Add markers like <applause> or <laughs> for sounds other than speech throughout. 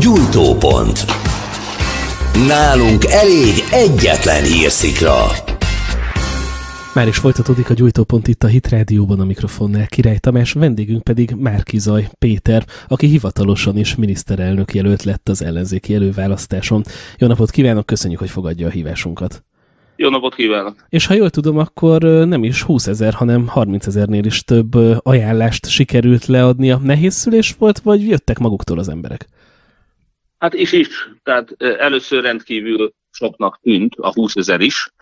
Gyújtópont. Nálunk elég egyetlen hírszikra. Már is folytatódik a gyújtópont itt a Hit Rádióban a mikrofonnál Király Tamás, vendégünk pedig Márkizaj Péter, aki hivatalosan is miniszterelnök jelölt lett az ellenzéki előválasztáson. Jó napot kívánok, köszönjük, hogy fogadja a hívásunkat. Jó napot kívánok! És ha jól tudom, akkor nem is 20 ezer, hanem 30 ezernél is több ajánlást sikerült leadnia. Nehéz szülés volt, vagy jöttek maguktól az emberek? Hát is is. Tehát először rendkívül soknak tűnt a 20 ezer is,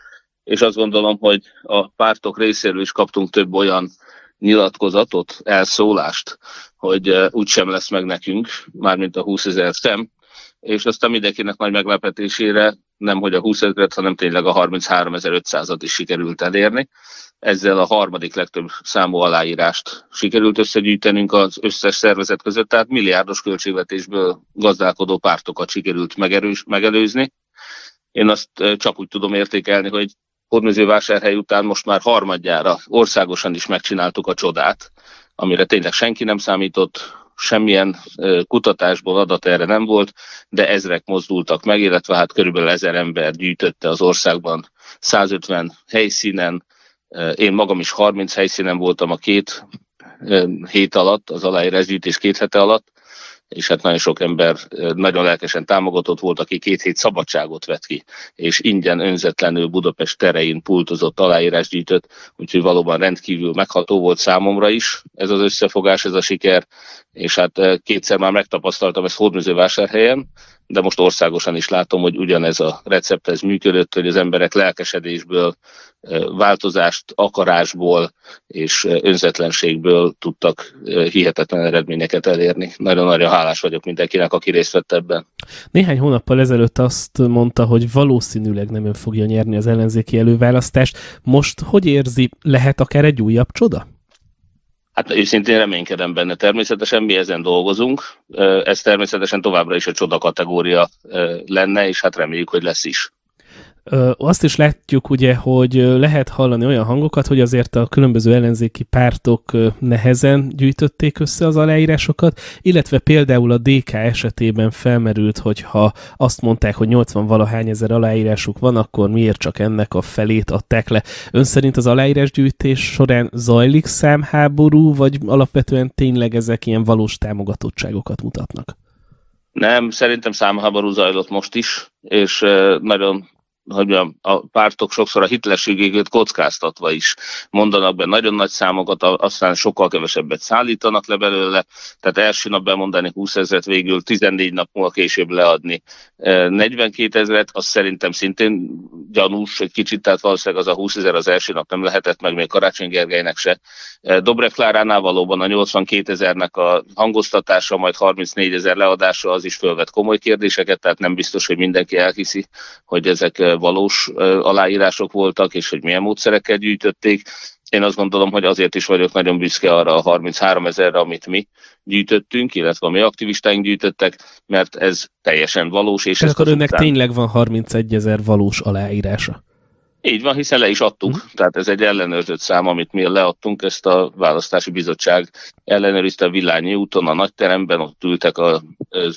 és azt gondolom, hogy a pártok részéről is kaptunk több olyan nyilatkozatot, elszólást, hogy úgysem lesz meg nekünk, mármint a 20 ezer szem, és aztán mindenkinek nagy meglepetésére nem hogy a 20 ezeret, hanem tényleg a 33.500-at is sikerült elérni. Ezzel a harmadik legtöbb számú aláírást sikerült összegyűjtenünk az összes szervezet között, tehát milliárdos költségvetésből gazdálkodó pártokat sikerült megerős, megelőzni. Én azt csak úgy tudom értékelni, hogy Hódmezővásárhely után most már harmadjára országosan is megcsináltuk a csodát, amire tényleg senki nem számított, semmilyen kutatásból adat erre nem volt, de ezrek mozdultak meg, illetve hát körülbelül ezer ember gyűjtötte az országban 150 helyszínen, én magam is 30 helyszínen voltam a két hét alatt, az aláírás gyűjtés két hete alatt, és hát nagyon sok ember nagyon lelkesen támogatott volt, aki két hét szabadságot vett ki, és ingyen önzetlenül Budapest terein pultozott, aláírás gyűjtött, úgyhogy valóban rendkívül megható volt számomra is ez az összefogás, ez a siker, és hát kétszer már megtapasztaltam ezt Hódműzővásárhelyen, de most országosan is látom, hogy ugyanez a recept ez működött, hogy az emberek lelkesedésből, változást, akarásból és önzetlenségből tudtak hihetetlen eredményeket elérni. Nagyon-nagyon hálás vagyok mindenkinek, aki részt vett ebben. Néhány hónappal ezelőtt azt mondta, hogy valószínűleg nem ön fogja nyerni az ellenzéki előválasztást. Most hogy érzi, lehet akár egy újabb csoda? Hát őszintén reménykedem benne. Természetesen mi ezen dolgozunk. Ez természetesen továbbra is a csoda kategória lenne, és hát reméljük, hogy lesz is. Azt is látjuk ugye, hogy lehet hallani olyan hangokat, hogy azért a különböző ellenzéki pártok nehezen gyűjtötték össze az aláírásokat, illetve például a DK esetében felmerült, hogy ha azt mondták, hogy 80 valahány ezer aláírásuk van, akkor miért csak ennek a felét adták le. Ön szerint az aláírásgyűjtés során zajlik számháború, vagy alapvetően tényleg ezek ilyen valós támogatottságokat mutatnak? Nem, szerintem számháború zajlott most is, és nagyon hogy a pártok sokszor a hitelességét kockáztatva is mondanak be nagyon nagy számokat, aztán sokkal kevesebbet szállítanak le belőle, tehát első nap bemondani 20 ezeret, végül 14 nap múlva később leadni 42 ezeret, az szerintem szintén gyanús egy kicsit, tehát valószínűleg az a 20 ezer az első nap nem lehetett meg még Karácsony Gergelynek se. Dobrev Kláránál valóban a 82 ezernek a hangoztatása, majd 34 ezer leadása az is fölvet komoly kérdéseket, tehát nem biztos, hogy mindenki elhiszi, hogy ezek valós aláírások voltak, és hogy milyen módszerekkel gyűjtötték. Én azt gondolom, hogy azért is vagyok nagyon büszke arra a 33 ezerre, amit mi gyűjtöttünk, illetve a mi aktivistáink gyűjtöttek, mert ez teljesen valós. És akkor önnek után... tényleg van 31 ezer valós aláírása? Így van, hiszen le is adtunk, uh-huh. tehát ez egy ellenőrzött szám, amit mi leadtunk, ezt a választási bizottság ellenőrizte a Villányi úton, a nagyteremben, ott ültek az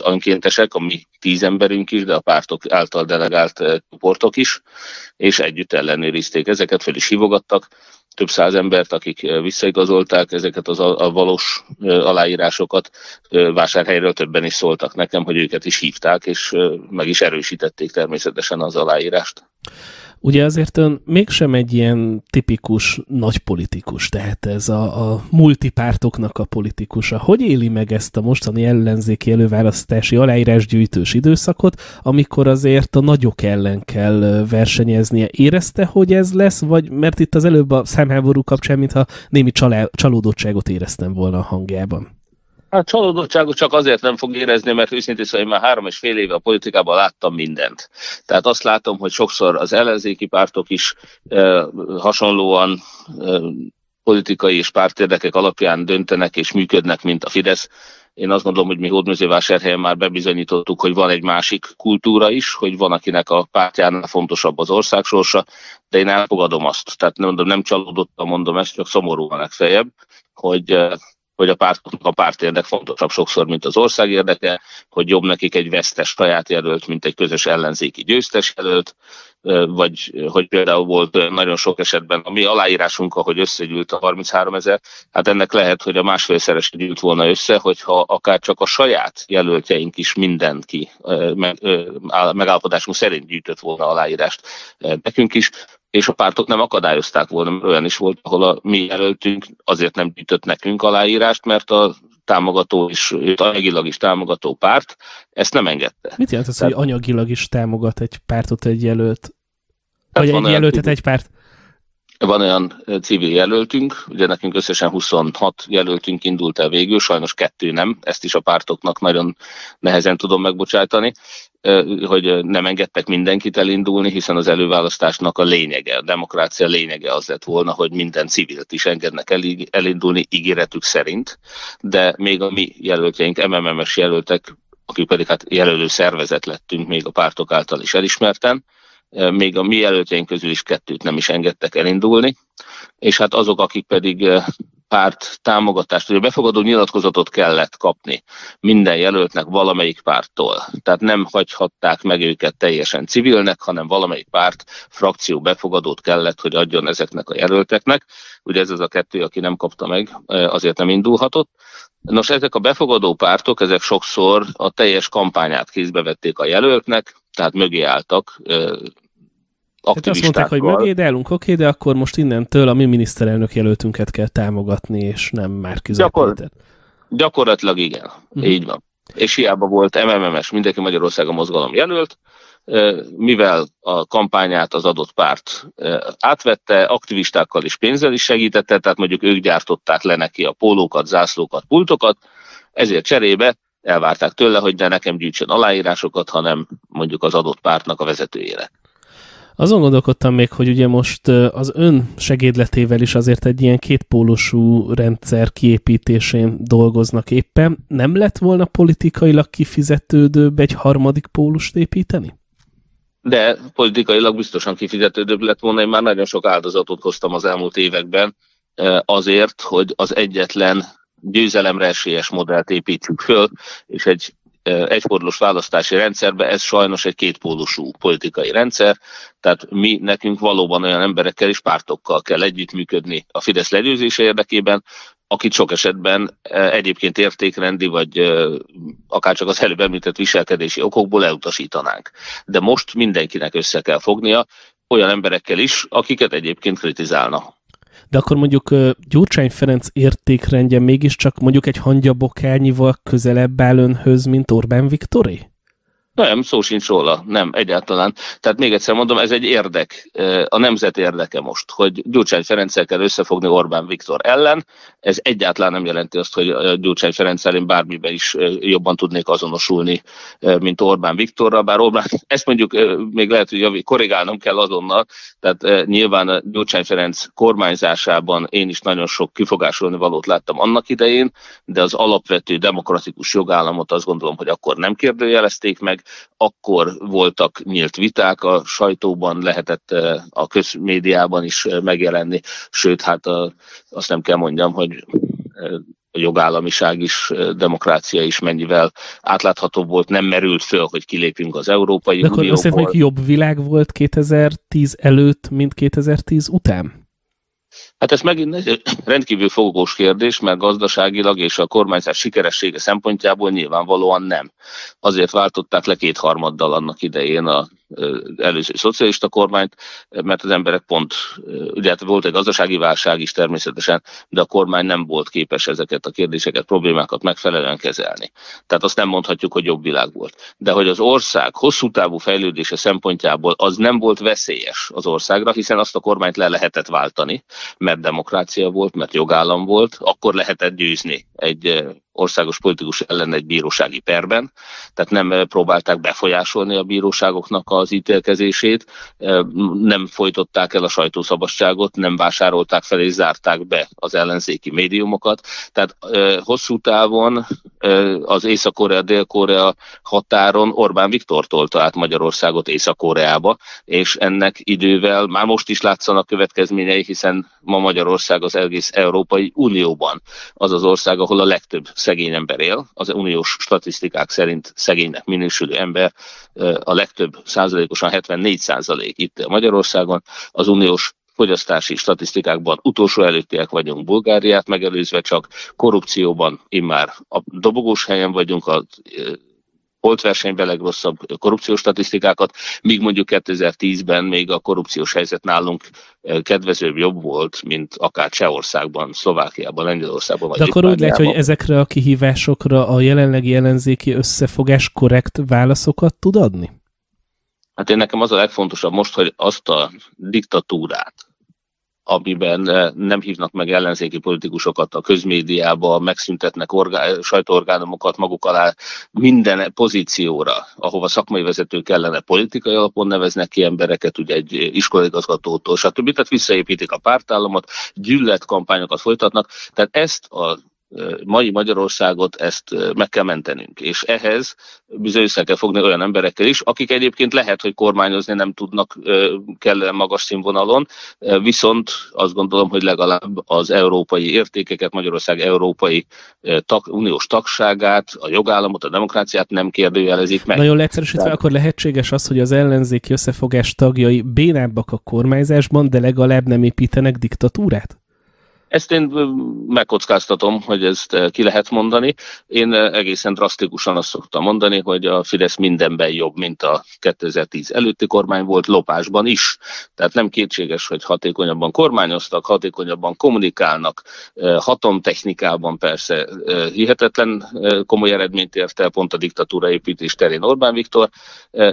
önkéntesek, a mi tíz emberünk is, de a pártok által delegált csoportok is, és együtt ellenőrizték ezeket, fel is hívogattak, több száz embert, akik visszaigazolták ezeket az a, a valós aláírásokat. Vásárhelyről többen is szóltak nekem, hogy őket is hívták, és meg is erősítették természetesen az aláírást. Ugye azért ön mégsem egy ilyen tipikus nagy politikus, tehát ez a, a multipártoknak a politikusa. Hogy éli meg ezt a mostani ellenzéki előválasztási aláírásgyűjtős időszakot, amikor azért a nagyok ellen kell versenyeznie? Érezte, hogy ez lesz, vagy mert itt az előbb a számháború kapcsán, mintha némi csalá, csalódottságot éreztem volna a hangjában? Hát csalódottságot csak azért nem fog érezni, mert őszintén szóval én már három és fél éve a politikában láttam mindent. Tehát azt látom, hogy sokszor az ellenzéki pártok is e, hasonlóan e, politikai és pártérdekek alapján döntenek és működnek, mint a Fidesz. Én azt gondolom, hogy mi Hódműzővásárhelyen már bebizonyítottuk, hogy van egy másik kultúra is, hogy van, akinek a pártjánál fontosabb az ország sorsa, de én elfogadom azt. Tehát nem, mondom, nem csalódottam mondom ezt, csak szomorúan legfeljebb, hogy hogy a pártoknak a pártérdek fontosabb sokszor, mint az ország érdeke, hogy jobb nekik egy vesztes saját jelölt, mint egy közös ellenzéki győztes jelölt, vagy hogy például volt nagyon sok esetben a mi aláírásunk, ahogy összegyűlt a 33 ezer, hát ennek lehet, hogy a másfélszeres gyűlt volna össze, hogyha akár csak a saját jelöltjeink is mindenki megállapodásunk szerint gyűjtött volna aláírást nekünk is, és a pártok nem akadályozták volna, mert olyan is volt, ahol a mi jelöltünk azért nem gyűjtött nekünk aláírást, mert a támogató és anyagilag is támogató párt ezt nem engedte. Mit jelent az, Tehát, hogy anyagilag is támogat egy pártot egy jelölt? Vagy egy jelöltet egy párt? Van olyan civil jelöltünk, ugye nekünk összesen 26 jelöltünk indult el végül, sajnos kettő nem, ezt is a pártoknak nagyon nehezen tudom megbocsájtani, hogy nem engedtek mindenkit elindulni, hiszen az előválasztásnak a lényege, a demokrácia lényege az lett volna, hogy minden civilt is engednek elindulni ígéretük szerint, de még a mi jelöltjeink, MMM-es jelöltek, akik pedig hát jelölő szervezet lettünk még a pártok által is elismerten, még a mi jelöltjeink közül is kettőt nem is engedtek elindulni, és hát azok, akik pedig párt támogatást, a befogadó nyilatkozatot kellett kapni minden jelöltnek valamelyik párttól. Tehát nem hagyhatták meg őket teljesen civilnek, hanem valamelyik párt frakció befogadót kellett, hogy adjon ezeknek a jelölteknek. Ugye ez az a kettő, aki nem kapta meg, azért nem indulhatott. Nos, ezek a befogadó pártok, ezek sokszor a teljes kampányát kézbe vették a jelöltnek, tehát mögé álltak tehát azt mondták, hogy mögé, de elunk, oké, de akkor most innentől a mi miniszterelnök jelöltünket kell támogatni, és nem már Gyakor, Gyakorlatilag igen, uh-huh. így van. És hiába volt MMMS, mindenki Magyarország a mozgalom jelölt, mivel a kampányát az adott párt átvette, aktivistákkal és pénzzel is segítette, tehát mondjuk ők gyártották le neki a pólókat, zászlókat, pultokat, ezért cserébe elvárták tőle, hogy de nekem gyűjtsön aláírásokat, hanem mondjuk az adott pártnak a vezetőjére. Azon gondolkodtam még, hogy ugye most az ön segédletével is azért egy ilyen kétpólusú rendszer kiépítésén dolgoznak éppen. Nem lett volna politikailag kifizetődőbb egy harmadik pólust építeni? De politikailag biztosan kifizetődőbb lett volna. Én már nagyon sok áldozatot hoztam az elmúlt években azért, hogy az egyetlen győzelemre esélyes modellt építsük föl, és egy egyfordulós választási rendszerbe, ez sajnos egy kétpólusú politikai rendszer, tehát mi nekünk valóban olyan emberekkel és pártokkal kell együttműködni a Fidesz legyőzése érdekében, akit sok esetben egyébként értékrendi, vagy akár csak az előbb említett viselkedési okokból elutasítanánk. De most mindenkinek össze kell fognia, olyan emberekkel is, akiket egyébként kritizálna de akkor mondjuk Gyurcsány Ferenc értékrendje mégiscsak mondjuk egy hangyabokányival közelebb áll önhöz, mint Orbán Viktori? Nem, szó sincs róla, nem, egyáltalán. Tehát még egyszer mondom, ez egy érdek, a nemzet érdeke most, hogy Gyurcsány Ferenccel kell összefogni Orbán Viktor ellen. Ez egyáltalán nem jelenti azt, hogy Gyurcsány Ferenccel én bármiben is jobban tudnék azonosulni, mint Orbán Viktorra, bár Orbán, <laughs> ezt mondjuk még lehet, hogy korrigálnom kell azonnal, tehát nyilván Gyurcsány Ferenc kormányzásában én is nagyon sok kifogásolni valót láttam annak idején, de az alapvető demokratikus jogállamot azt gondolom, hogy akkor nem kérdőjelezték meg, akkor voltak nyílt viták, a sajtóban lehetett eh, a közmédiában is eh, megjelenni, sőt, hát a, azt nem kell mondjam, hogy eh, a jogállamiság is, demokrácia is mennyivel átláthatóbb volt, nem merült föl, hogy kilépjünk az Európai De akkor azt hogy jobb világ volt 2010 előtt, mint 2010 után? Hát ez megint egy <clears throat> rendkívül fogós kérdés, mert gazdaságilag és a kormányzás sikeressége szempontjából nyilvánvalóan nem. Azért váltották le kétharmaddal annak idején a előző szocialista kormányt, mert az emberek pont, ugye hát volt egy gazdasági válság is természetesen, de a kormány nem volt képes ezeket a kérdéseket, problémákat megfelelően kezelni. Tehát azt nem mondhatjuk, hogy jobb világ volt. De hogy az ország hosszú távú fejlődése szempontjából az nem volt veszélyes az országra, hiszen azt a kormányt le lehetett váltani, mert demokrácia volt, mert jogállam volt, akkor lehetett győzni egy országos politikus ellen egy bírósági perben, tehát nem próbálták befolyásolni a bíróságoknak az ítélkezését, nem folytották el a sajtószabadságot, nem vásárolták fel és zárták be az ellenzéki médiumokat. Tehát hosszú távon az Észak-Korea, Dél-Korea határon Orbán Viktor tolta át Magyarországot Észak-Koreába, és ennek idővel már most is látszanak következményei, hiszen ma Magyarország az egész Európai Unióban az az ország, ahol a legtöbb szegény ember él. Az uniós statisztikák szerint szegénynek minősülő ember a legtöbb százalékosan 74 százalék itt Magyarországon. Az uniós fogyasztási statisztikákban utolsó előttiek vagyunk Bulgáriát megelőzve, csak korrupcióban immár a dobogós helyen vagyunk, a versenyben legrosszabb korrupciós statisztikákat, míg mondjuk 2010-ben még a korrupciós helyzet nálunk kedvezőbb jobb volt, mint akár Csehországban, Szlovákiában, Lengyelországban. Vagy De akkor úgy lehet, hogy ezekre a kihívásokra a jelenlegi ellenzéki összefogás korrekt válaszokat tud adni? Hát én nekem az a legfontosabb most, hogy azt a diktatúrát, amiben eh, nem hívnak meg ellenzéki politikusokat a közmédiába, megszüntetnek orgá- sajtóorgánumokat maguk alá minden pozícióra, ahova szakmai vezetők kellene politikai alapon neveznek ki embereket, ugye egy iskolaigazgatótól, stb. Tehát visszaépítik a pártállamot, gyűlöletkampányokat folytatnak. Tehát ezt a mai Magyarországot ezt meg kell mentenünk. És ehhez bizony össze kell fogni olyan emberekkel is, akik egyébként lehet, hogy kormányozni nem tudnak kellően magas színvonalon, viszont azt gondolom, hogy legalább az európai értékeket, Magyarország európai tag, uniós tagságát, a jogállamot, a demokráciát nem kérdőjelezik meg. Nagyon leegyszerűsítve, akkor lehetséges az, hogy az ellenzéki összefogás tagjai bénábbak a kormányzásban, de legalább nem építenek diktatúrát? Ezt én megkockáztatom, hogy ezt ki lehet mondani. Én egészen drasztikusan azt szoktam mondani, hogy a Fidesz mindenben jobb, mint a 2010 előtti kormány volt, lopásban is. Tehát nem kétséges, hogy hatékonyabban kormányoztak, hatékonyabban kommunikálnak, hatomtechnikában persze hihetetlen komoly eredményt ért el pont a diktatúra építés terén Orbán Viktor,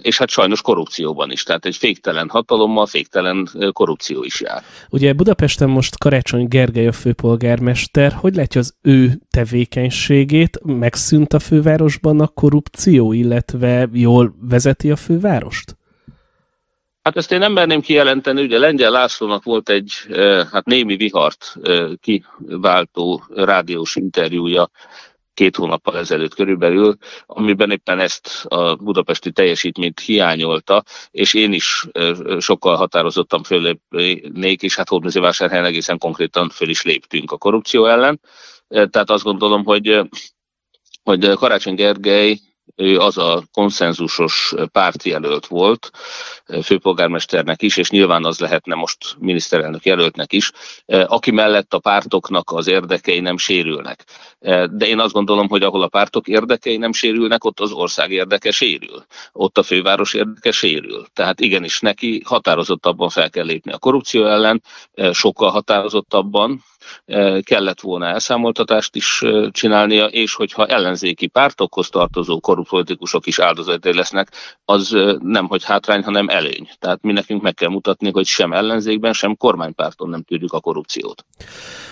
és hát sajnos korrupcióban is. Tehát egy féktelen hatalommal féktelen korrupció is jár. Ugye Budapesten most Karácsony Gergely a főpolgármester, hogy látja az ő tevékenységét? Megszűnt a fővárosban a korrupció, illetve jól vezeti a fővárost? Hát ezt én nem merném kijelenteni, ugye Lengyel Lászlónak volt egy hát némi vihart kiváltó rádiós interjúja két hónappal ezelőtt körülbelül, amiben éppen ezt a budapesti teljesítményt hiányolta, és én is sokkal határozottan fölépnék, és hát Hódmezővásárhelyen egészen konkrétan föl is léptünk a korrupció ellen. Tehát azt gondolom, hogy, hogy Karácsony Gergely ő az a konszenzusos pártjelölt volt, főpolgármesternek is, és nyilván az lehetne most miniszterelnök jelöltnek is, aki mellett a pártoknak az érdekei nem sérülnek. De én azt gondolom, hogy ahol a pártok érdekei nem sérülnek, ott az ország érdeke sérül. Ott a főváros érdeke sérül. Tehát igenis neki határozottabban fel kell lépni a korrupció ellen, sokkal határozottabban, kellett volna elszámoltatást is csinálnia, és hogyha ellenzéki pártokhoz tartozó korrupt politikusok is áldozatai lesznek, az nem hogy hátrány, hanem előny. Tehát mi nekünk meg kell mutatni, hogy sem ellenzékben, sem kormánypárton nem tűrjük a korrupciót.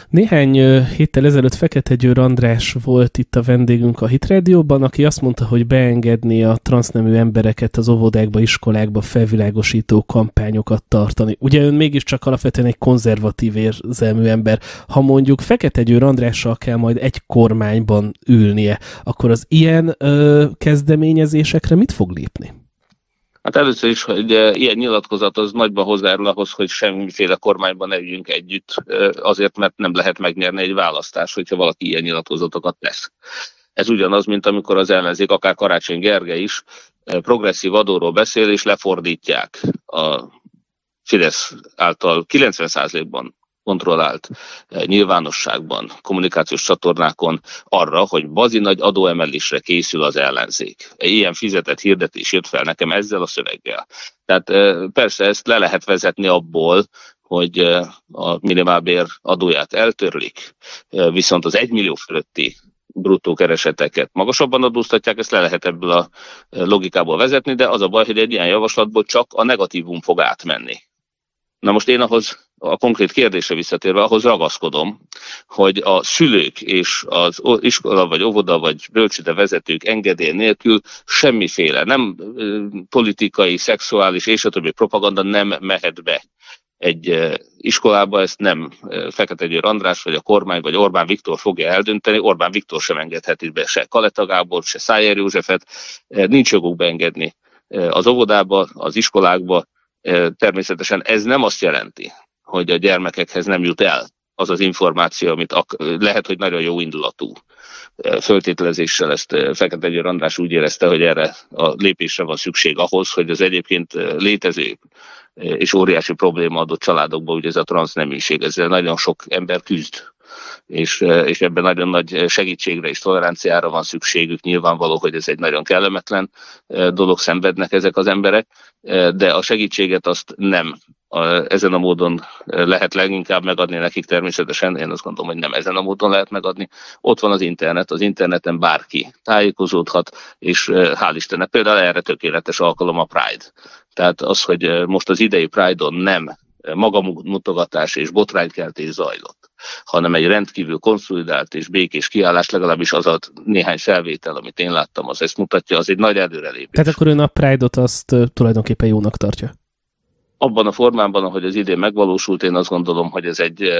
Néhány héttel ezelőtt Fekete Győr András volt itt a vendégünk a Hit Radio-ban, aki azt mondta, hogy beengedni a transznemű embereket az óvodákba, iskolákba felvilágosító kampányokat tartani. Ugye ön mégiscsak alapvetően egy konzervatív érzelmű ember. Ha mondjuk Fekete Győr Andrással kell majd egy kormányban ülnie, akkor az ilyen ö, kezdeményezésekre mit fog lépni? Hát először is, hogy ilyen nyilatkozat az nagyban hozzájárul ahhoz, hogy semmiféle kormányban ne üljünk együtt, azért, mert nem lehet megnyerni egy választás, hogyha valaki ilyen nyilatkozatokat tesz. Ez ugyanaz, mint amikor az ellenzék, akár Karácsony Gergely is progresszív adóról beszél, és lefordítják a Fidesz által 90%-ban kontrollált eh, nyilvánosságban, kommunikációs csatornákon arra, hogy bazi nagy adóemelésre készül az ellenzék. Egy ilyen fizetett hirdetés jött fel nekem ezzel a szöveggel. Tehát eh, persze ezt le lehet vezetni abból, hogy eh, a minimálbér adóját eltörlik, viszont az egymillió fölötti bruttó kereseteket magasabban adóztatják, ezt le lehet ebből a logikából vezetni, de az a baj, hogy egy ilyen javaslatból csak a negatívum fog átmenni Na most én ahhoz a konkrét kérdése visszatérve, ahhoz ragaszkodom, hogy a szülők és az iskola, vagy óvoda, vagy bölcsőde vezetők engedély nélkül semmiféle, nem politikai, szexuális és a többi propaganda nem mehet be egy iskolába, ezt nem Fekete Győr András, vagy a kormány, vagy Orbán Viktor fogja eldönteni. Orbán Viktor sem engedheti be se Kaleta Gábor, se Szájer Józsefet. Nincs joguk beengedni az óvodába, az iskolákba. Természetesen ez nem azt jelenti, hogy a gyermekekhez nem jut el az az információ, amit lehet, hogy nagyon jó indulatú. Föltételezéssel ezt Fekete Győr András úgy érezte, hogy erre a lépésre van szükség ahhoz, hogy az egyébként létező és óriási probléma adott családokban, ugye ez a transzneműség, ezzel nagyon sok ember küzd és, és ebben nagyon nagy segítségre és toleranciára van szükségük. Nyilvánvaló, hogy ez egy nagyon kellemetlen dolog, szenvednek ezek az emberek, de a segítséget azt nem ezen a módon lehet leginkább megadni nekik természetesen, én azt gondolom, hogy nem ezen a módon lehet megadni. Ott van az internet, az interneten bárki tájékozódhat, és hál' Istennek például erre tökéletes alkalom a Pride. Tehát az, hogy most az idei Pride-on nem magamutogatás és botránykeltés zajlott, hanem egy rendkívül konszolidált és békés kiállás, legalábbis az a néhány felvétel, amit én láttam, az ezt mutatja, az egy nagy előrelépés. Tehát akkor ön a Pride-ot azt tulajdonképpen jónak tartja? Abban a formában, ahogy az idén megvalósult, én azt gondolom, hogy ez egy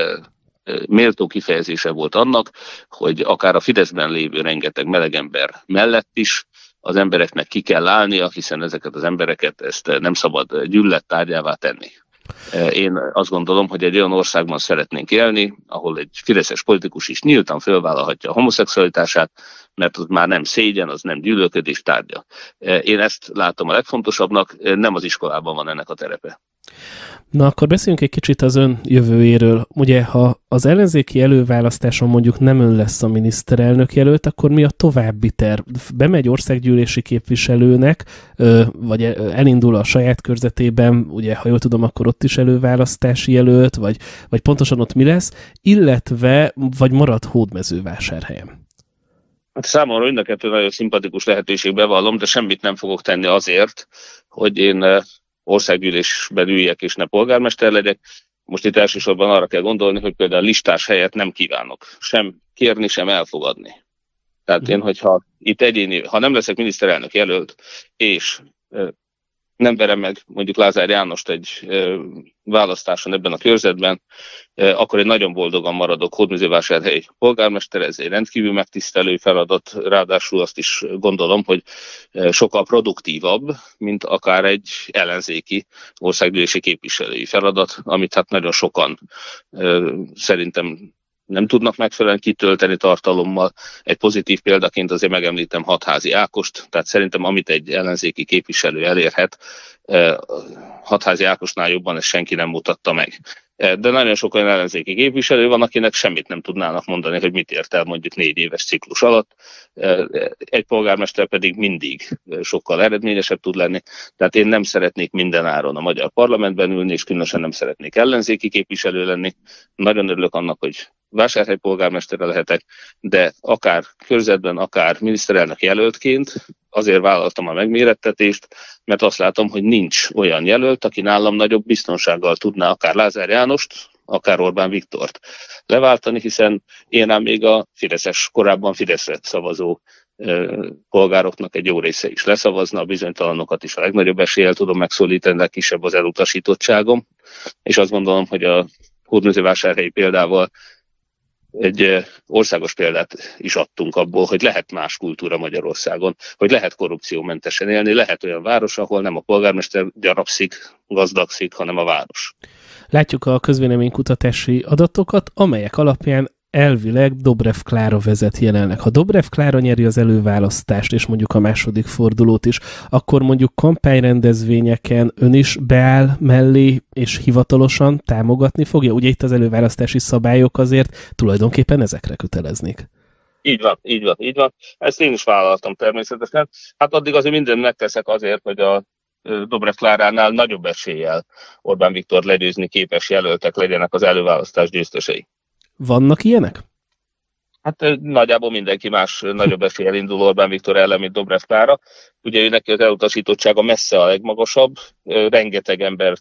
méltó kifejezése volt annak, hogy akár a Fideszben lévő rengeteg melegember mellett is az embereknek ki kell állnia, hiszen ezeket az embereket ezt nem szabad gyűlölet tárgyává tenni. Én azt gondolom, hogy egy olyan országban szeretnénk élni, ahol egy fideszes politikus is nyíltan fölvállalhatja a homoszexualitását, mert az már nem szégyen, az nem gyűlölködés tárgya. Én ezt látom a legfontosabbnak, nem az iskolában van ennek a terepe. Na akkor beszéljünk egy kicsit az ön jövőjéről. Ugye, ha az ellenzéki előválasztáson mondjuk nem ön lesz a miniszterelnök jelölt, akkor mi a további terv? Bemegy országgyűlési képviselőnek, vagy elindul a saját körzetében, ugye, ha jól tudom, akkor ott is előválasztási jelölt, vagy, vagy pontosan ott mi lesz, illetve, vagy marad hódmezővásárhelyen? Hát számomra mind a kettő nagyon szimpatikus lehetőség bevallom, de semmit nem fogok tenni azért, hogy én országgyűlésben üljek és ne polgármester legyek. Most itt elsősorban arra kell gondolni, hogy például listás helyet nem kívánok sem kérni, sem elfogadni. Tehát én, hogyha itt egyéni, ha nem leszek miniszterelnök jelölt, és nem verem meg mondjuk Lázár Jánost egy választáson ebben a körzetben, akkor egy nagyon boldogan maradok Hódműzővásárhely polgármester, ez egy rendkívül megtisztelő feladat, ráadásul azt is gondolom, hogy sokkal produktívabb, mint akár egy ellenzéki országgyűlési képviselői feladat, amit hát nagyon sokan szerintem nem tudnak megfelelően kitölteni tartalommal. Egy pozitív példaként azért megemlítem Hatházi Ákost, tehát szerintem amit egy ellenzéki képviselő elérhet, eh, Hatházi Ákosnál jobban ezt senki nem mutatta meg. Eh, de nagyon sok olyan ellenzéki képviselő van, akinek semmit nem tudnának mondani, hogy mit ért el mondjuk négy éves ciklus alatt. Eh, egy polgármester pedig mindig sokkal eredményesebb tud lenni. Tehát én nem szeretnék minden áron a magyar parlamentben ülni, és különösen nem szeretnék ellenzéki képviselő lenni. Nagyon örülök annak, hogy vásárhely polgármestere lehetek, de akár körzetben, akár miniszterelnök jelöltként azért vállaltam a megmérettetést, mert azt látom, hogy nincs olyan jelölt, aki nálam nagyobb biztonsággal tudná akár Lázár Jánost, akár Orbán Viktort leváltani, hiszen én rám még a Fideszes, korábban Fideszre szavazó polgároknak egy jó része is leszavazna, a bizonytalanokat is a legnagyobb eséllyel tudom megszólítani, de kisebb az elutasítottságom, és azt gondolom, hogy a hódműzővásárhelyi példával egy országos példát is adtunk abból, hogy lehet más kultúra Magyarországon, hogy lehet korrupciómentesen élni, lehet olyan város, ahol nem a polgármester gyarapszik, gazdagszik, hanem a város. Látjuk a közvéleménykutatási adatokat, amelyek alapján elvileg Dobrev Klára vezet jelenleg. Ha Dobrev Klára nyeri az előválasztást, és mondjuk a második fordulót is, akkor mondjuk kampányrendezvényeken ön is beáll mellé, és hivatalosan támogatni fogja? Ugye itt az előválasztási szabályok azért tulajdonképpen ezekre köteleznék. Így van, így van, így van. Ezt én is vállaltam természetesen. Hát addig azért mindent megteszek azért, hogy a Dobrev Kláránál nagyobb eséllyel Orbán Viktor legyőzni képes jelöltek legyenek az előválasztás győztesei. Vannak ilyenek? Hát nagyjából mindenki más nagyobb eséllyel indul Orbán Viktor ellen, mint Dobrev Klára. Ugye ő neki az elutasítottsága messze a legmagasabb, rengeteg ember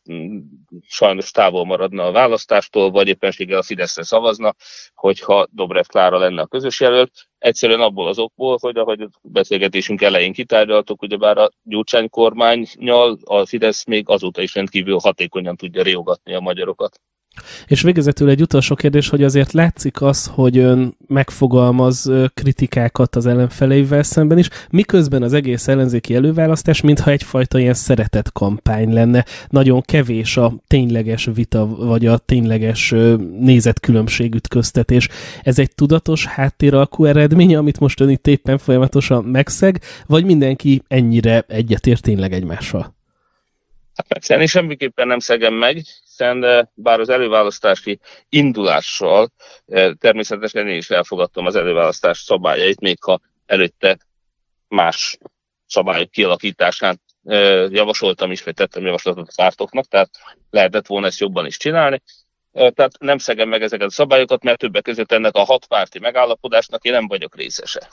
sajnos távol maradna a választástól, vagy éppenséggel a Fideszre szavazna, hogyha Dobrev Klára lenne a közös jelölt. Egyszerűen abból az okból, hogy ahogy a beszélgetésünk elején kitárgyaltuk, ugyebár a Gyurcsány kormánynyal a Fidesz még azóta is rendkívül hatékonyan tudja riogatni a magyarokat. És végezetül egy utolsó kérdés, hogy azért látszik az, hogy ön megfogalmaz kritikákat az ellenfeleivel szemben is, miközben az egész ellenzéki előválasztás, mintha egyfajta ilyen szeretett kampány lenne. Nagyon kevés a tényleges vita, vagy a tényleges nézetkülönbség ütköztetés. Ez egy tudatos háttéralkú eredménye, amit most ön itt éppen folyamatosan megszeg, vagy mindenki ennyire egyetért tényleg egymással? Hát semmiképpen nem szegem meg, hiszen eh, bár az előválasztási indulással eh, természetesen én is elfogadtam az előválasztás szabályait, még ha előtte más szabályok kialakításán eh, javasoltam is, vagy tettem javaslatot a pártoknak, tehát lehetett volna ezt jobban is csinálni. Tehát nem szegem meg ezeket a szabályokat, mert többek között ennek a hat párti megállapodásnak én nem vagyok részese.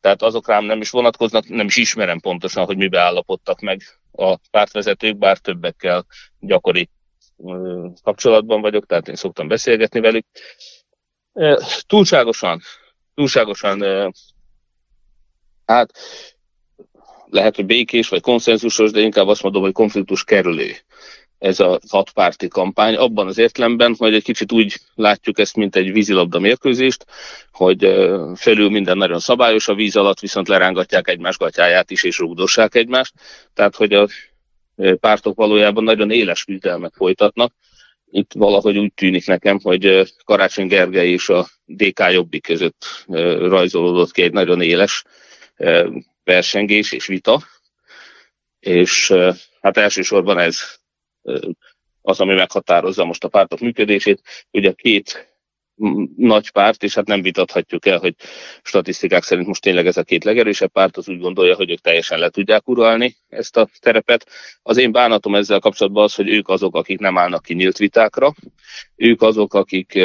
Tehát azok rám nem is vonatkoznak, nem is ismerem pontosan, hogy mibe állapodtak meg a pártvezetők, bár többekkel gyakori kapcsolatban vagyok, tehát én szoktam beszélgetni velük. Túlságosan, túlságosan, hát lehet, hogy békés vagy konszenzusos, de inkább azt mondom, hogy konfliktus kerülő ez a hatpárti kampány, abban az értelemben, hogy egy kicsit úgy látjuk ezt, mint egy vízilabda mérkőzést, hogy felül minden nagyon szabályos, a víz alatt viszont lerángatják egymás gatyáját is, és rúgdossák egymást. Tehát, hogy a pártok valójában nagyon éles küzdelmet folytatnak. Itt valahogy úgy tűnik nekem, hogy Karácsony Gergely és a DK Jobbik között rajzolódott ki egy nagyon éles versengés és vita, és hát elsősorban ez az, ami meghatározza most a pártok működését. Ugye két nagy párt, és hát nem vitathatjuk el, hogy statisztikák szerint most tényleg ez a két legerősebb párt, az úgy gondolja, hogy ők teljesen le tudják uralni ezt a terepet. Az én bánatom ezzel kapcsolatban az, hogy ők azok, akik nem állnak ki nyílt vitákra, ők azok, akik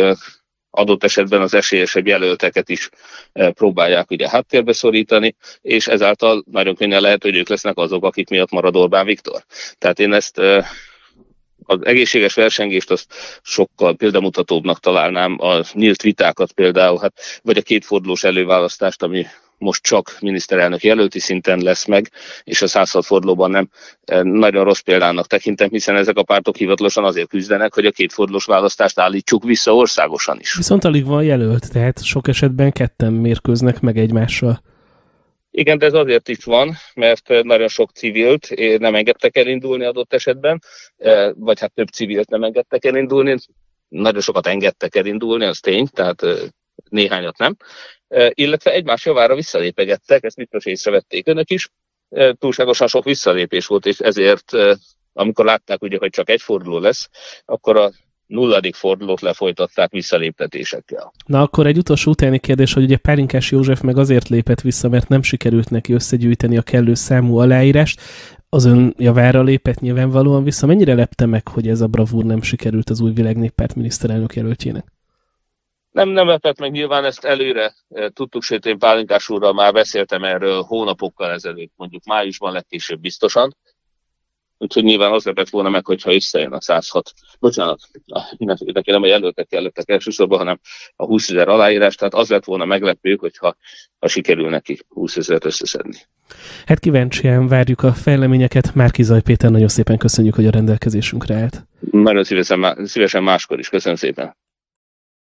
adott esetben az esélyesebb jelölteket is próbálják ugye háttérbe szorítani, és ezáltal nagyon könnyen lehet, hogy ők lesznek azok, akik miatt marad Orbán Viktor. Tehát én ezt az egészséges versengést azt sokkal példamutatóbbnak találnám, a nyílt vitákat például, hát, vagy a kétfordulós előválasztást, ami most csak miniszterelnök jelölti szinten lesz meg, és a 106 fordulóban nem e, nagyon rossz példának tekintem, hiszen ezek a pártok hivatalosan azért küzdenek, hogy a kétfordulós választást állítsuk vissza országosan is. Viszont alig van jelölt, tehát sok esetben ketten mérkőznek meg egymással. Igen, de ez azért is van, mert nagyon sok civilt nem engedtek elindulni adott esetben, vagy hát több civilt nem engedtek elindulni, nagyon sokat engedtek elindulni, az tény, tehát néhányat nem, illetve egymás javára visszalépegettek, ezt biztos észrevették önök is, túlságosan sok visszalépés volt, és ezért, amikor látták ugye, hogy csak egy forduló lesz, akkor a nulladik fordulót lefolytatták visszaléptetésekkel. Na akkor egy utolsó utáni kérdés, hogy ugye Pálinkás József meg azért lépett vissza, mert nem sikerült neki összegyűjteni a kellő számú aláírást. Az ön javára lépett nyilvánvalóan vissza. Mennyire lepte meg, hogy ez a bravúr nem sikerült az új világnéppárt miniszterelnök jelöltjének? Nem, nem lepett meg, nyilván ezt előre e, tudtuk, sőt én Pálinkás úrral már beszéltem erről hónapokkal ezelőtt, mondjuk májusban legkésőbb biztosan, Úgyhogy nyilván az lepett volna meg, hogyha összejön a 106. Bocsánat, neki nem a jelöltek kellettek elsősorban, hanem a 20 ezer aláírás, tehát az lett volna meglepő, hogyha ha sikerül neki 20 ezeret összeszedni. Hát kíváncsian várjuk a fejleményeket. Márki Zaj Péter, nagyon szépen köszönjük, hogy a rendelkezésünkre állt. Nagyon szívesen, szívesen máskor is. Köszönöm szépen.